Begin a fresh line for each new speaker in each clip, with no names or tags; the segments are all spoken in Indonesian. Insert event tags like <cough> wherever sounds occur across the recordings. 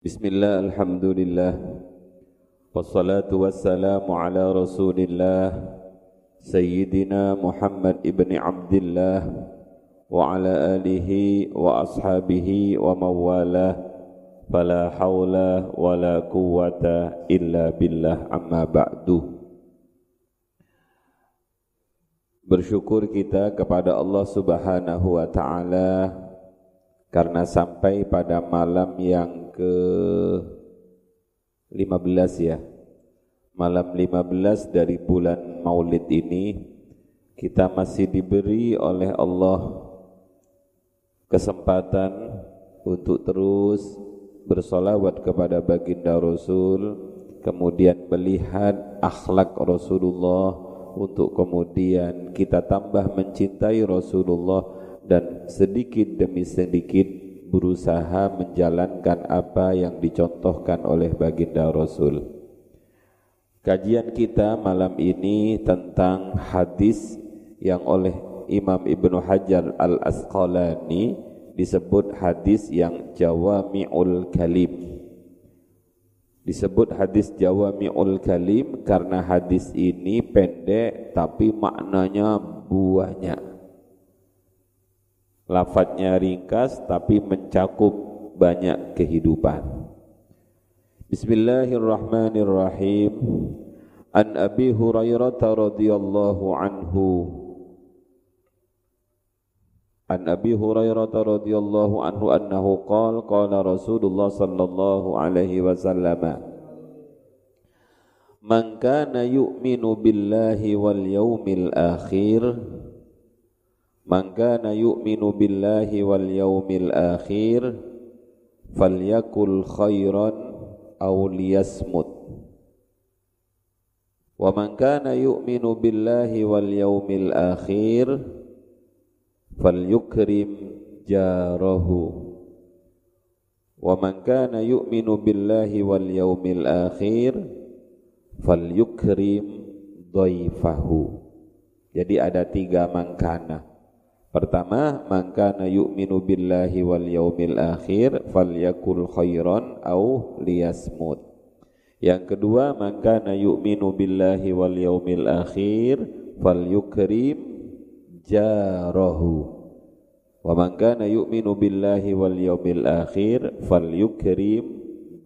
Bismillah, Alhamdulillah. Wassalatu wassalamu ala rasulillah Sayyidina Muhammad ibn Abdullah Wa ala alihi wa ashabihi wa mawalah Fala hawla wa la quwata illa billah amma ba'du. Bersyukur kita kepada Allah subhanahu wa ta'ala Karena sampai pada malam yang ke 15 ya. Malam 15 dari bulan maulid ini Kita masih diberi oleh Allah Kesempatan untuk terus bersolawat kepada baginda Rasul Kemudian melihat akhlak Rasulullah untuk kemudian kita tambah mencintai Rasulullah dan sedikit demi sedikit berusaha menjalankan apa yang dicontohkan oleh baginda Rasul. Kajian kita malam ini tentang hadis yang oleh Imam Ibnu Hajar Al-Asqalani disebut hadis yang jawami'ul kalim Disebut hadis Jawami'ul Kalim karena hadis ini pendek tapi maknanya banyak. Lafadznya ringkas tapi mencakup banyak kehidupan. Bismillahirrahmanirrahim. An Abi Hurairah radhiyallahu anhu An Abi Hurairah radhiyallahu anhu annahu qala qala Rasulullah sallallahu alaihi wasallam Man kana yu'minu billahi wal yawmil akhir Man kana yu'minu billahi wal yawmil akhir falyakul khairan aw liyasmut. Wa man kana yu'minu billahi wal yawmil akhir falyukrim jarahu. Wa man kana yu'minu billahi wal yawmil akhir falyukrim dhaifahu. Jadi ada tiga mangkana pertama mangkana yu'minu billahi wal yawmil akhir falyakul khairan au liyasmut. Yang kedua mangkana yu'minu billahi wal yawmil akhir falyukrim jarahu. Wa man kana yu'minu billahi wal yawmil akhir falyukrim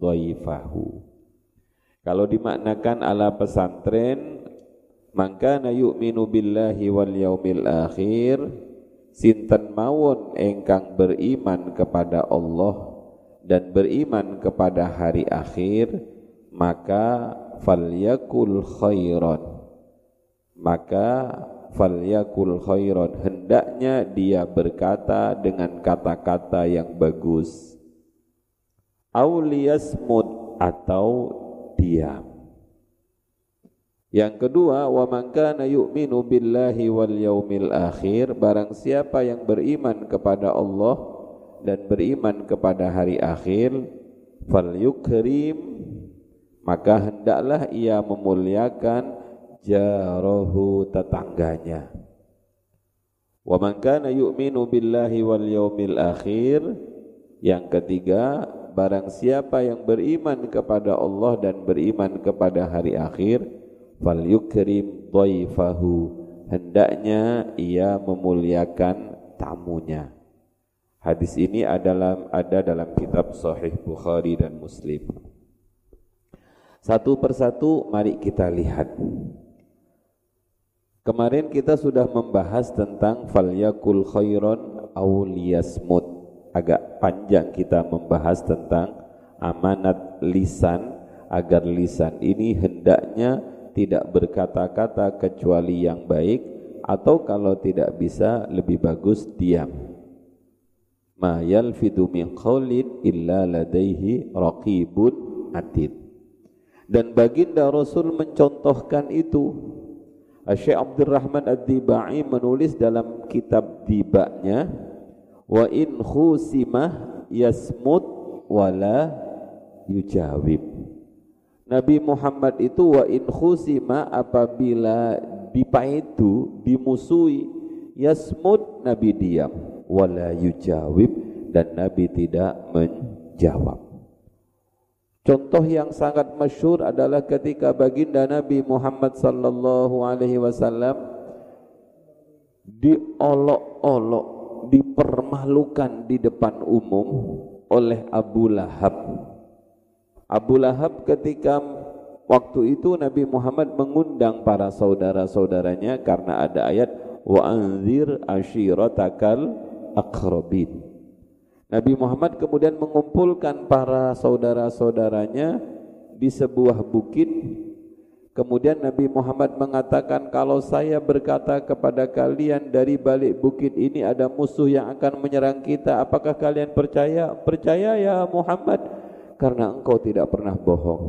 dhaifahu. Kalau dimaknakan ala pesantren man kana yu'minu billahi wal yawmil akhir sinten mawon engkang beriman kepada Allah dan beriman kepada hari akhir maka falyakul khairan. Maka falyakul khairan. Hendaknya dia berkata dengan kata-kata yang bagus. Auliyasmud atau diam yang kedua wa man kana yu'minu billahi wal yaumil akhir barang siapa yang beriman kepada Allah dan beriman kepada hari akhir falyukrim maka hendaklah ia memuliakan jarahu tetangganya. Wa man kana yu'minu billahi wal yaumil akhir yang ketiga barang siapa yang beriman kepada Allah dan beriman kepada hari akhir fal yukrim dhaifahu hendaknya ia memuliakan tamunya. Hadis ini adalah ada dalam kitab Sahih Bukhari dan Muslim. Satu persatu mari kita lihat. Kemarin kita sudah membahas tentang falyakul khairon aw liyasmut. Agak panjang kita membahas tentang amanat lisan agar lisan ini hendaknya tidak berkata-kata kecuali yang baik atau kalau tidak bisa lebih bagus diam. Ma yalfidu min qawlin illa ladaihi raqibun atid. Dan baginda Rasul mencontohkan itu Syekh Abdurrahman Ad-Dibai menulis dalam kitab dibaknya wa in khusimah yasmut wala yujawib Nabi Muhammad itu wa in khusima apabila dipaitu dimusuhi yasmut Nabi diam wala yujawib dan Nabi tidak menjawab Contoh yang sangat masyhur adalah ketika baginda Nabi Muhammad sallallahu alaihi wasallam diolok-olok, dipermalukan di depan umum oleh Abu Lahab. Abu Lahab ketika waktu itu Nabi Muhammad mengundang para saudara-saudaranya karena ada ayat wa anzir ashiratakal aqrabin. Nabi Muhammad kemudian mengumpulkan para saudara-saudaranya di sebuah bukit. Kemudian Nabi Muhammad mengatakan, kalau saya berkata kepada kalian dari balik bukit ini ada musuh yang akan menyerang kita, apakah kalian percaya? Percaya ya Muhammad, karena engkau tidak pernah bohong.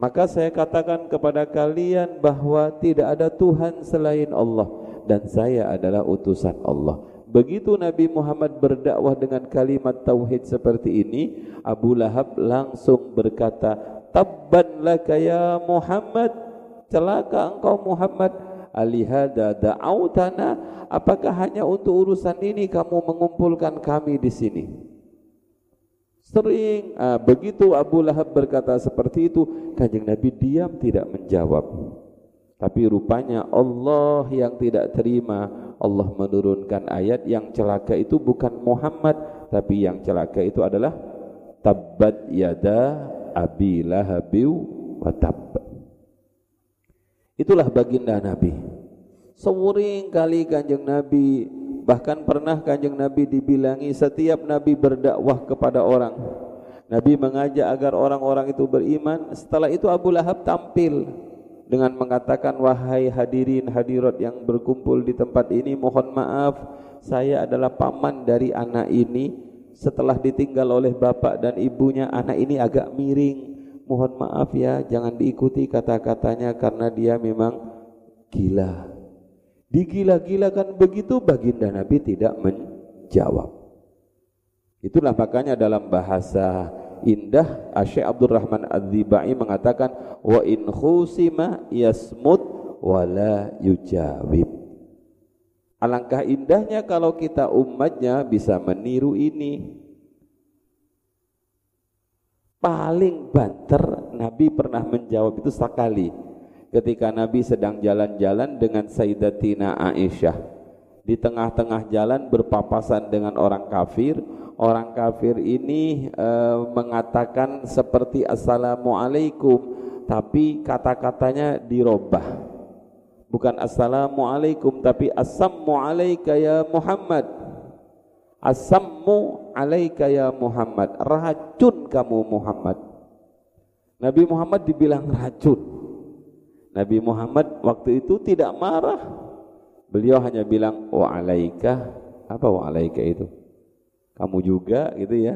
Maka saya katakan kepada kalian bahwa tidak ada Tuhan selain Allah dan saya adalah utusan Allah. Begitu Nabi Muhammad berdakwah dengan kalimat tauhid seperti ini, Abu Lahab langsung berkata, "Tabban laka ya Muhammad, celaka engkau Muhammad, alihada da'autana, apakah hanya untuk urusan ini kamu mengumpulkan kami di sini?" Sering ah, begitu Abu Lahab berkata seperti itu, Kanjeng Nabi diam tidak menjawab. Tapi rupanya Allah yang tidak terima Allah menurunkan ayat yang celaka itu bukan Muhammad tapi yang celaka itu adalah tabbat yada abi lahabiu wa tab. Itulah baginda Nabi. Sering kali kanjeng Nabi bahkan pernah kanjeng Nabi dibilangi setiap Nabi berdakwah kepada orang. Nabi mengajak agar orang-orang itu beriman. Setelah itu Abu Lahab tampil dengan mengatakan wahai hadirin hadirat yang berkumpul di tempat ini mohon maaf saya adalah paman dari anak ini setelah ditinggal oleh bapak dan ibunya anak ini agak miring mohon maaf ya jangan diikuti kata-katanya karena dia memang gila digila-gilakan begitu baginda Nabi tidak menjawab. Itulah makanya dalam bahasa indah Syekh Abdurrahman Az-Zibai mengatakan wa in khusima yasmut wala yujawib. Alangkah indahnya kalau kita umatnya bisa meniru ini. Paling banter Nabi pernah menjawab itu sekali Ketika Nabi sedang jalan-jalan dengan Sayyidatina Aisyah. Di tengah-tengah jalan berpapasan dengan orang kafir. Orang kafir ini e, mengatakan seperti assalamualaikum tapi kata-katanya dirubah. Bukan assalamualaikum tapi assammu alaika ya Muhammad. Assammu alaika ya Muhammad. Racun kamu Muhammad. Nabi Muhammad dibilang racun Nabi Muhammad waktu itu tidak marah. Beliau hanya bilang wa alaika. Apa wa alaika itu? Kamu juga gitu ya.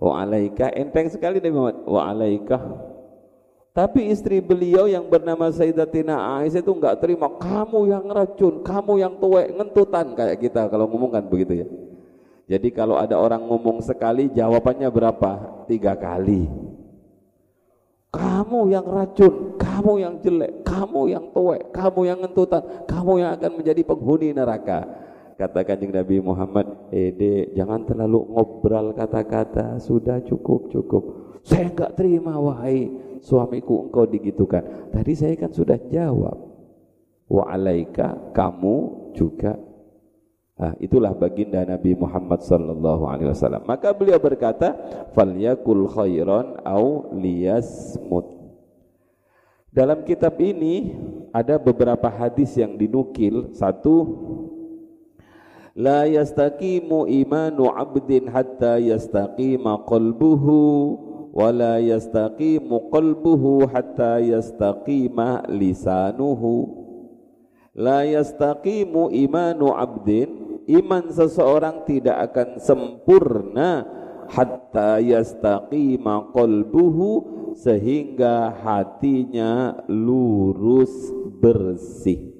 Wa alaika. Enteng sekali Nabi Muhammad. Wa alaika. Tapi istri beliau yang bernama Sayyidatina Aisyah itu enggak terima. Kamu yang racun, kamu yang tuwek ngentutan. Kayak kita kalau ngomong kan begitu ya. Jadi kalau ada orang ngomong sekali jawabannya berapa? Tiga kali. Kamu yang racun, kamu yang jelek, kamu yang tuwek, kamu yang ngentutan, kamu yang akan menjadi penghuni neraka kata kanjeng Nabi Muhammad eh dek jangan terlalu ngobrol kata-kata sudah cukup cukup saya enggak terima wahai suamiku engkau digitukan tadi saya kan sudah jawab wa kamu juga Nah, itulah baginda Nabi Muhammad sallallahu alaihi wasallam. Maka beliau berkata, "Falyakul khairan au liyasmut." Dalam kitab ini ada beberapa hadis yang dinukil. Satu la yastaqimu imanu abdin hatta yastaqima qalbuhu wa la yastaqimu qalbuhu hatta yastaqima lisanuhu la yastaqimu imanu abdin iman seseorang tidak akan sempurna hatta yastaqima qalbuhu sehingga hatinya lurus bersih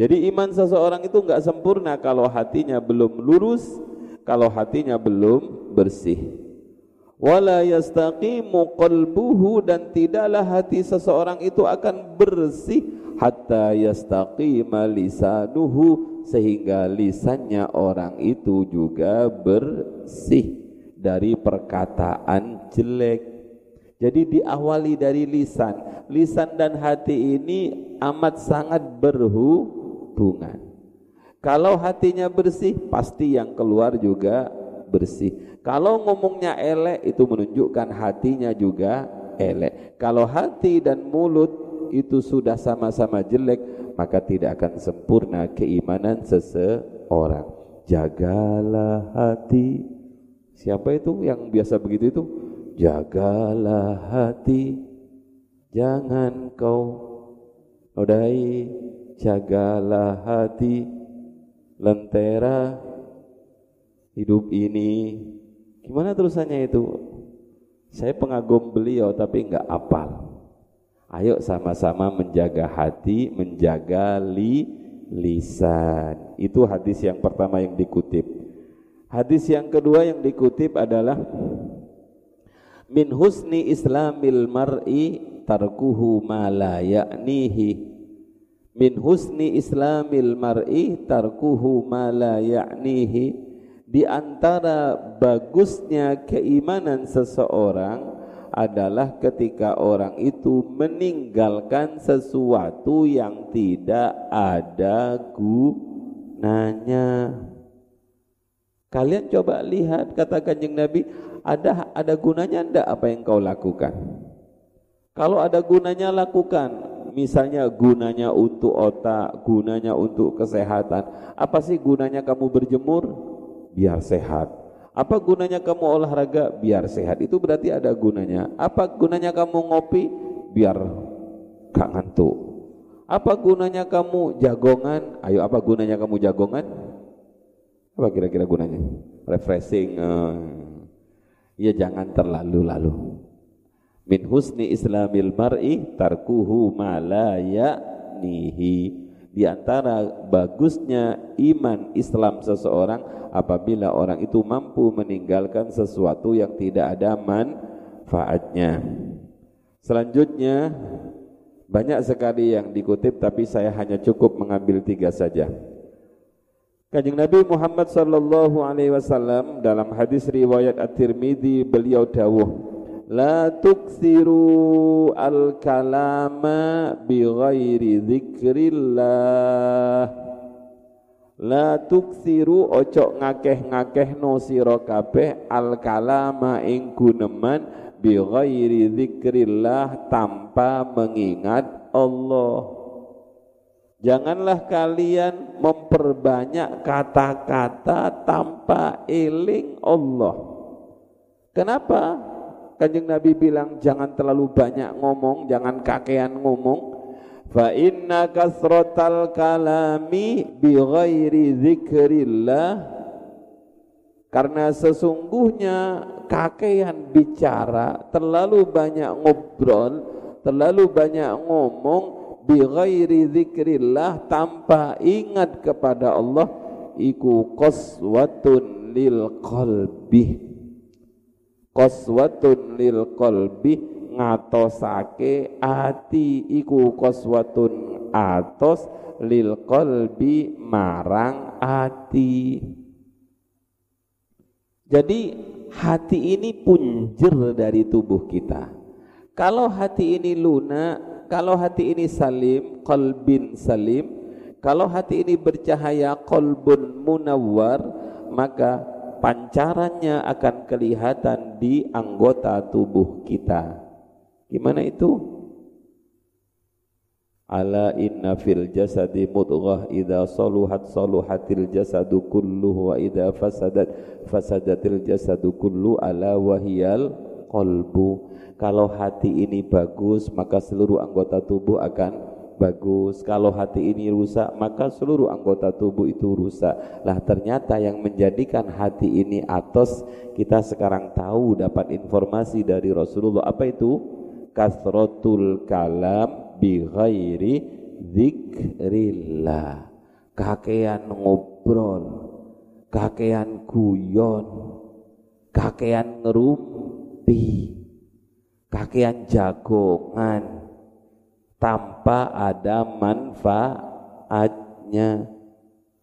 jadi iman seseorang itu enggak sempurna kalau hatinya belum lurus, kalau hatinya belum bersih. Wala yastaqimu qalbuhu dan tidaklah hati seseorang itu akan bersih hatta yastaqima lisanuhu sehingga lisannya orang itu juga bersih. Dari perkataan jelek. Jadi diawali dari lisan. Lisan dan hati ini amat sangat berhubungan. Kalau hatinya bersih, pasti yang keluar juga bersih. Kalau ngomongnya elek, itu menunjukkan hatinya juga elek. Kalau hati dan mulut itu sudah sama-sama jelek, maka tidak akan sempurna keimanan seseorang. Jagalah hati. Siapa itu yang biasa begitu itu? Jagalah hati, jangan kau nodai. Jagalah hati, lentera hidup ini. Gimana terusannya itu? Saya pengagum beliau tapi enggak apal. Ayo sama-sama menjaga hati, menjaga li, lisan. Itu hadis yang pertama yang dikutip. Hadis yang kedua yang dikutip adalah min husni islamil mar'i tarkuhu ma la ya'nihi. Min husni islamil mar'i tarkuhu ma la ya'nihi. Di antara bagusnya keimanan seseorang adalah ketika orang itu meninggalkan sesuatu yang tidak ada gunanya. Kalian coba lihat kata kanjeng Nabi, ada ada gunanya ndak apa yang kau lakukan? Kalau ada gunanya lakukan. Misalnya gunanya untuk otak, gunanya untuk kesehatan. Apa sih gunanya kamu berjemur? Biar sehat apa gunanya kamu olahraga? Biar sehat. Itu berarti ada gunanya. Apa gunanya kamu ngopi? Biar gak ngantuk. Apa gunanya kamu jagongan? Ayo apa gunanya kamu jagongan? Apa kira-kira gunanya? Refreshing. Ya jangan terlalu-lalu. Min husni islamil mar'i tarkuhu ma la ya'nihi. Di antara bagusnya iman Islam seseorang apabila orang itu mampu meninggalkan sesuatu yang tidak ada manfaatnya. Selanjutnya banyak sekali yang dikutip tapi saya hanya cukup mengambil tiga saja. Kanjeng Nabi Muhammad sallallahu alaihi wasallam dalam hadis riwayat At-Tirmizi beliau dawuh La tuksiru al-kalama bi ghairi dzikrillah La tuksiru ojo ngakeh-ngakeh no sira kabeh al kalama ing guneman bi ghairi zikrillah tanpa mengingat Allah. Janganlah kalian memperbanyak kata-kata tanpa eling Allah. Kenapa? Kanjeng Nabi bilang jangan terlalu banyak ngomong, jangan kakean ngomong fa inna kasratal kalami bi ghairi zikrillah karena sesungguhnya kakean bicara terlalu banyak ngobrol terlalu banyak ngomong bi ghairi tanpa ingat kepada Allah iku qaswatun lil qalbi. Qaswatun lil qalbi ngatosake ati iku koswatun atos lil qalbi marang ati. Jadi hati ini punjer dari tubuh kita. Kalau hati ini lunak kalau hati ini salim qalbin salim kalau hati ini bercahaya qalbun munawwar maka pancarannya akan kelihatan di anggota tubuh kita Gimana itu? Ala inna fil jasadi mudghah idza saluhat saluhatil jasadu kulluhu wa idza fasadat fasadatil jasadu kullu ala wahiyal qalbu. Kalau hati ini bagus maka seluruh anggota tubuh akan bagus. Kalau hati ini rusak, maka seluruh anggota tubuh itu rusak. Lah ternyata yang menjadikan hati ini atas kita sekarang tahu dapat informasi dari Rasulullah apa itu? kasratul kalam bi ghairi kakean ngobrol kakean guyon kakean ngerumpi kakean jagongan tanpa ada manfaatnya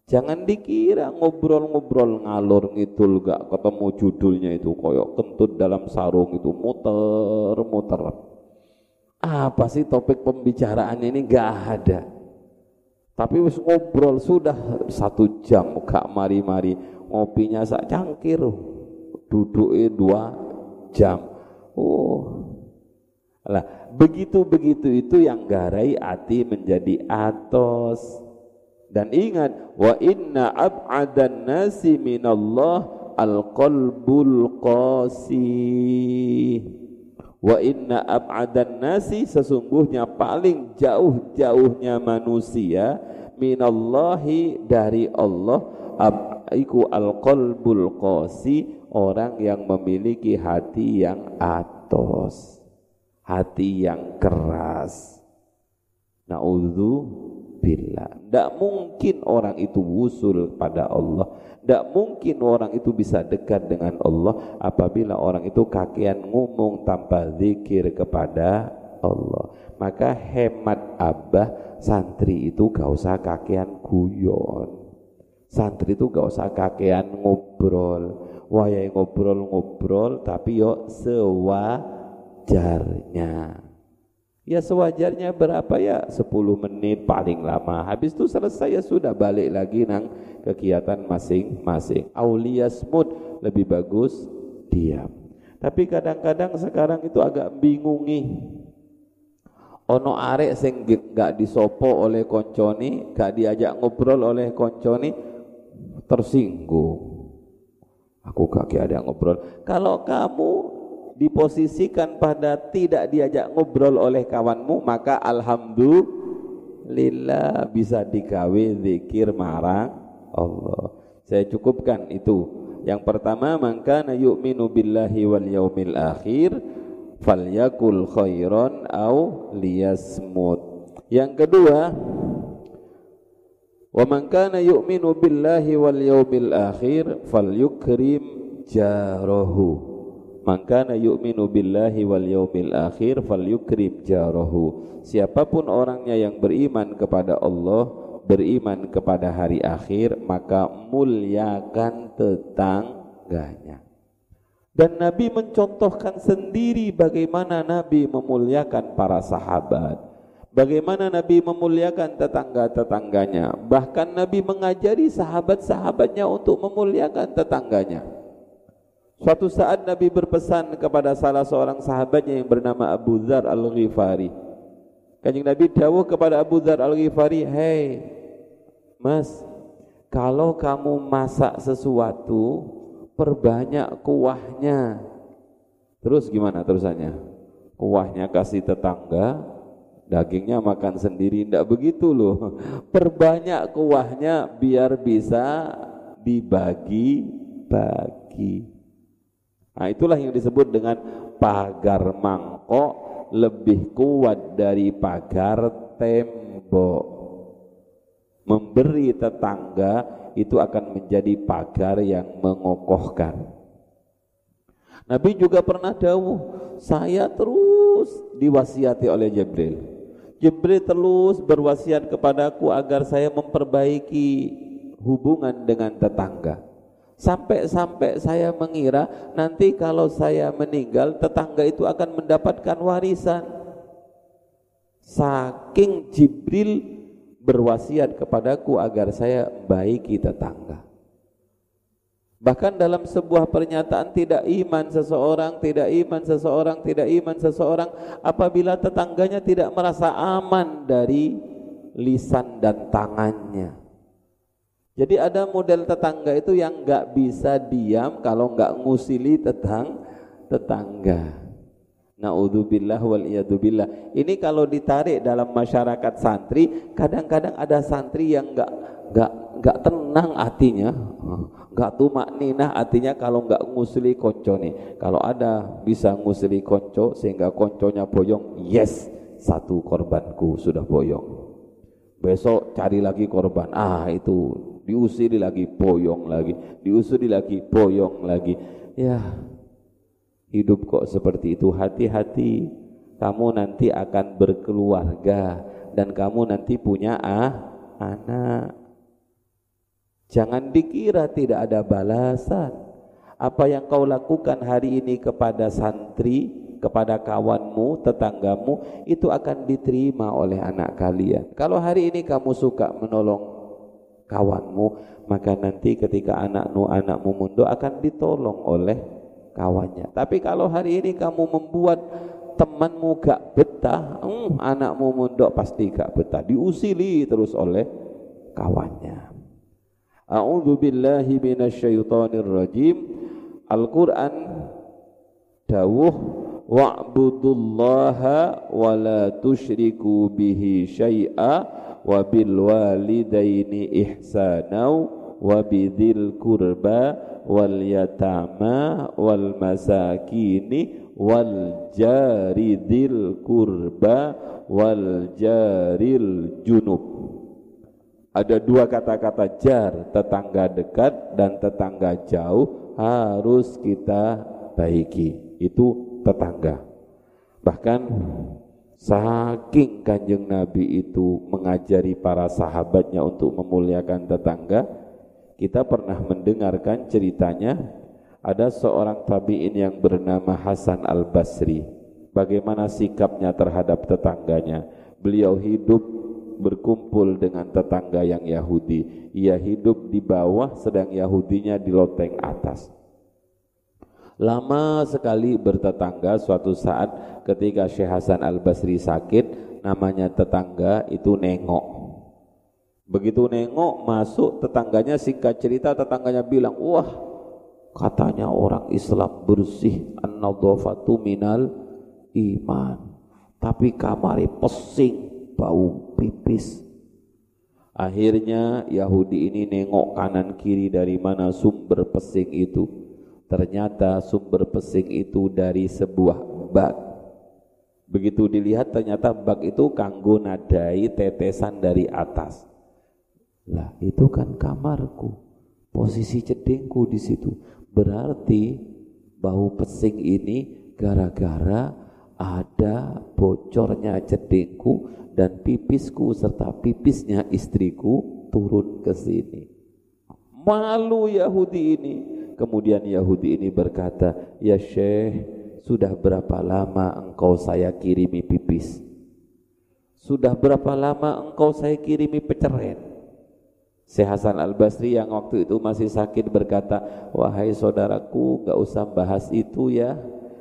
Jangan dikira ngobrol-ngobrol ngalor ngidul gak ketemu judulnya itu koyok kentut dalam sarung itu muter-muter. Apa sih topik pembicaraan ini gak ada. Tapi wis ngobrol sudah satu jam gak mari-mari ngopinya sak cangkir duduknya dua jam. Oh, lah begitu-begitu itu yang garai hati menjadi atos dan ingat wa inna ab'adan nasi minallah al-qalbul qasi. Wa inna ab'adan nasi sesungguhnya paling jauh-jauhnya manusia minallahi dari Allah iku al-qalbul qasi orang yang memiliki hati yang atos hati yang keras naudzu billah. Tidak mungkin orang itu wusul pada Allah. Tidak mungkin orang itu bisa dekat dengan Allah apabila orang itu kakian ngomong tanpa zikir kepada Allah. Maka hemat abah santri itu gak usah kakian guyon. Santri itu gak usah kakian ngobrol. Wayai ngobrol-ngobrol tapi yo sewajarnya. Ya sewajarnya berapa? Ya 10 menit paling lama. Habis itu selesai ya sudah balik lagi nang kegiatan masing-masing. Aulia smooth lebih bagus diam. Tapi kadang-kadang sekarang itu agak bingungi Ono arek sing gak disopo oleh konconi Gak diajak ngobrol oleh konconi Tersinggung Aku gak ada ngobrol. Kalau kamu diposisikan pada tidak diajak ngobrol oleh kawanmu maka alhamdulillah bisa dikawe zikir marang Allah. Saya cukupkan itu. Yang pertama maka yu'minu billahi wal yaumil akhir falyakul khairan au liyasmut. Yang kedua wa man kana yu'minu billahi wal yaumil akhir falyukrim jarahu Man kana yu'minu billahi wal yaumil akhir falyukrim jarahu. Siapa pun orangnya yang beriman kepada Allah, beriman kepada hari akhir, maka muliakan tetangganya. Dan Nabi mencontohkan sendiri bagaimana Nabi memuliakan para sahabat. Bagaimana Nabi memuliakan tetangga-tetangganya. Bahkan Nabi mengajari sahabat-sahabatnya untuk memuliakan tetangganya. Suatu saat Nabi berpesan kepada salah seorang sahabatnya yang bernama Abu Dhar Al-Ghifari. Kanjeng Nabi dawuh kepada Abu Dhar Al-Ghifari, "Hei, Mas, kalau kamu masak sesuatu, perbanyak kuahnya." Terus gimana terusannya? Kuahnya kasih tetangga, dagingnya makan sendiri, tidak begitu loh. <laughs> Perbanyak kuahnya biar bisa dibagi-bagi. Nah, itulah yang disebut dengan pagar mangkok lebih kuat dari pagar tembok. Memberi tetangga itu akan menjadi pagar yang mengokohkan. Nabi juga pernah dawuh, saya terus diwasiati oleh Jibril. Jibril terus berwasiat kepadaku agar saya memperbaiki hubungan dengan tetangga. Sampai-sampai saya mengira nanti kalau saya meninggal tetangga itu akan mendapatkan warisan. Saking Jibril berwasiat kepadaku agar saya baiki tetangga. Bahkan dalam sebuah pernyataan tidak iman seseorang, tidak iman seseorang, tidak iman seseorang apabila tetangganya tidak merasa aman dari lisan dan tangannya. Jadi ada model tetangga itu yang nggak bisa diam kalau nggak ngusili tetang tetangga. Naudzubillah wal billah. Ini kalau ditarik dalam masyarakat santri, kadang-kadang ada santri yang nggak nggak nggak tenang hatinya, nggak tumak nina hatinya kalau nggak ngusili konco nih. Kalau ada bisa ngusili konco sehingga konconya boyong, yes satu korbanku sudah boyong. Besok cari lagi korban, ah itu diusiri lagi boyong lagi diusiri lagi boyong lagi ya hidup kok seperti itu hati-hati kamu nanti akan berkeluarga dan kamu nanti punya ah anak Jangan dikira tidak ada balasan. Apa yang kau lakukan hari ini kepada santri, kepada kawanmu, tetanggamu, itu akan diterima oleh anak kalian. Kalau hari ini kamu suka menolong kawanmu, maka nanti ketika anakmu anakmu mundur akan ditolong oleh kawannya. Tapi kalau hari ini kamu membuat temanmu gak betah, hmm, anakmu mundur pasti gak betah, diusili terus oleh kawannya. A'udzu billahi minasyaitonir rajim. Al-Qur'an dawuh wa'budullaha wa la tusyriku bihi syai'a wa bil walidaini ihsana wa bidzil qurba wal yatama wal masakini wal jari dzil qurba wal jaril junub ada dua kata-kata jar tetangga dekat dan tetangga jauh harus kita baiki. Itu tetangga. Bahkan saking kanjeng Nabi itu mengajari para sahabatnya untuk memuliakan tetangga kita pernah mendengarkan ceritanya. Ada seorang tabi'in yang bernama Hasan al-Basri. Bagaimana sikapnya terhadap tetangganya? Beliau hidup berkumpul dengan tetangga yang Yahudi. Ia hidup di bawah sedang Yahudinya di loteng atas. Lama sekali bertetangga suatu saat ketika Syekh Hasan Al-Basri sakit, namanya tetangga itu nengok. Begitu nengok masuk tetangganya singkat cerita tetangganya bilang, "Wah, katanya orang Islam bersih an-nadhafatu minal iman." Tapi kamari pesing bau pipis. Akhirnya Yahudi ini nengok kanan kiri dari mana sumber pesing itu. Ternyata sumber pesing itu dari sebuah bak. Begitu dilihat ternyata bak itu kanggo nadai tetesan dari atas. Lah itu kan kamarku. Posisi cedengku di situ. Berarti bau pesing ini gara-gara ada bocornya cedengku dan pipisku serta pipisnya istriku turun ke sini. Malu Yahudi ini. Kemudian Yahudi ini berkata, "Ya Syekh, sudah berapa lama engkau saya kirimi pipis? Sudah berapa lama engkau saya kirimi peceren?" Syekh Hasan Al-Basri yang waktu itu masih sakit berkata, "Wahai saudaraku, enggak usah bahas itu ya."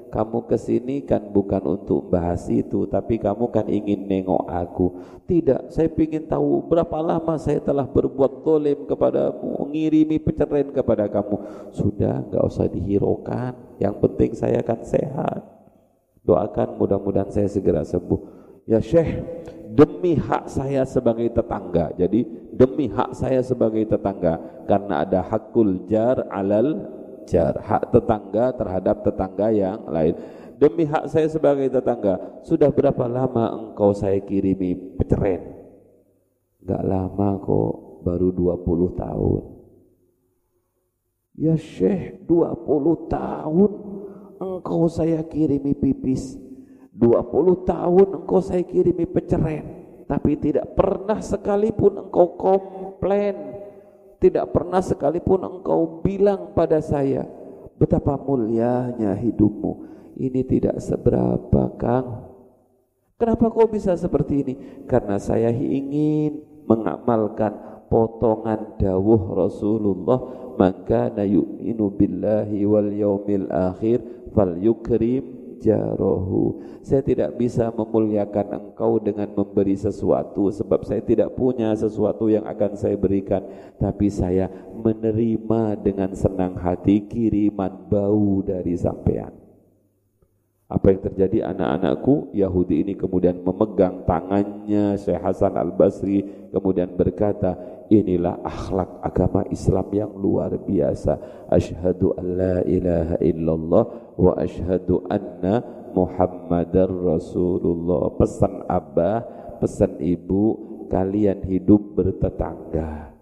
Kamu ke sini kan bukan untuk bahas itu tapi kamu kan ingin nengok aku. Tidak saya ingin tahu berapa lama saya telah berbuat dolim kepadamu ngirimi peceren kepada kamu. Sudah nggak usah dihiraukan. Yang penting saya akan sehat. Doakan mudah-mudahan saya segera sembuh. Ya syekh demi hak saya sebagai tetangga. Jadi demi hak saya sebagai tetangga karena ada hakul jar alal jar hak tetangga terhadap tetangga yang lain. Demi hak saya sebagai tetangga sudah berapa lama engkau saya kirimi peceren? Gak lama kok baru 20 tahun. Ya syekh 20 tahun engkau saya kirimi pipis. 20 tahun engkau saya kirimi peceren. Tapi tidak pernah sekalipun engkau komplain tidak pernah sekalipun engkau bilang pada saya betapa mulianya hidupmu. Ini tidak seberapa, Kang. Kenapa kau bisa seperti ini? Karena saya ingin mengamalkan potongan dawuh Rasulullah maka na yu'minu billahi wal yaumil akhir fal yukrim jarahu. Saya tidak bisa memuliakan engkau dengan memberi sesuatu sebab saya tidak punya sesuatu yang akan saya berikan, tapi saya menerima dengan senang hati kiriman bau dari sampean. Apa yang terjadi anak-anakku Yahudi ini kemudian memegang tangannya Syekh Hasan Al-Basri kemudian berkata inilah akhlak agama Islam yang luar biasa. Asyhadu an la ilaha illallah wa asyhadu anna muhammadar rasulullah. Pesan abah pesan ibu kalian hidup bertetangga.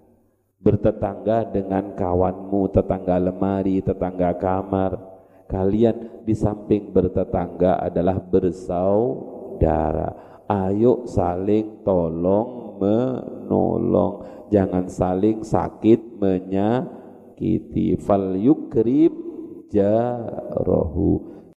Bertetangga dengan kawanmu tetangga lemari tetangga kamar. Kalian di samping bertetangga adalah bersaudara. Ayo saling tolong menolong, jangan saling sakit menyakiti. Fal yukrim jarahu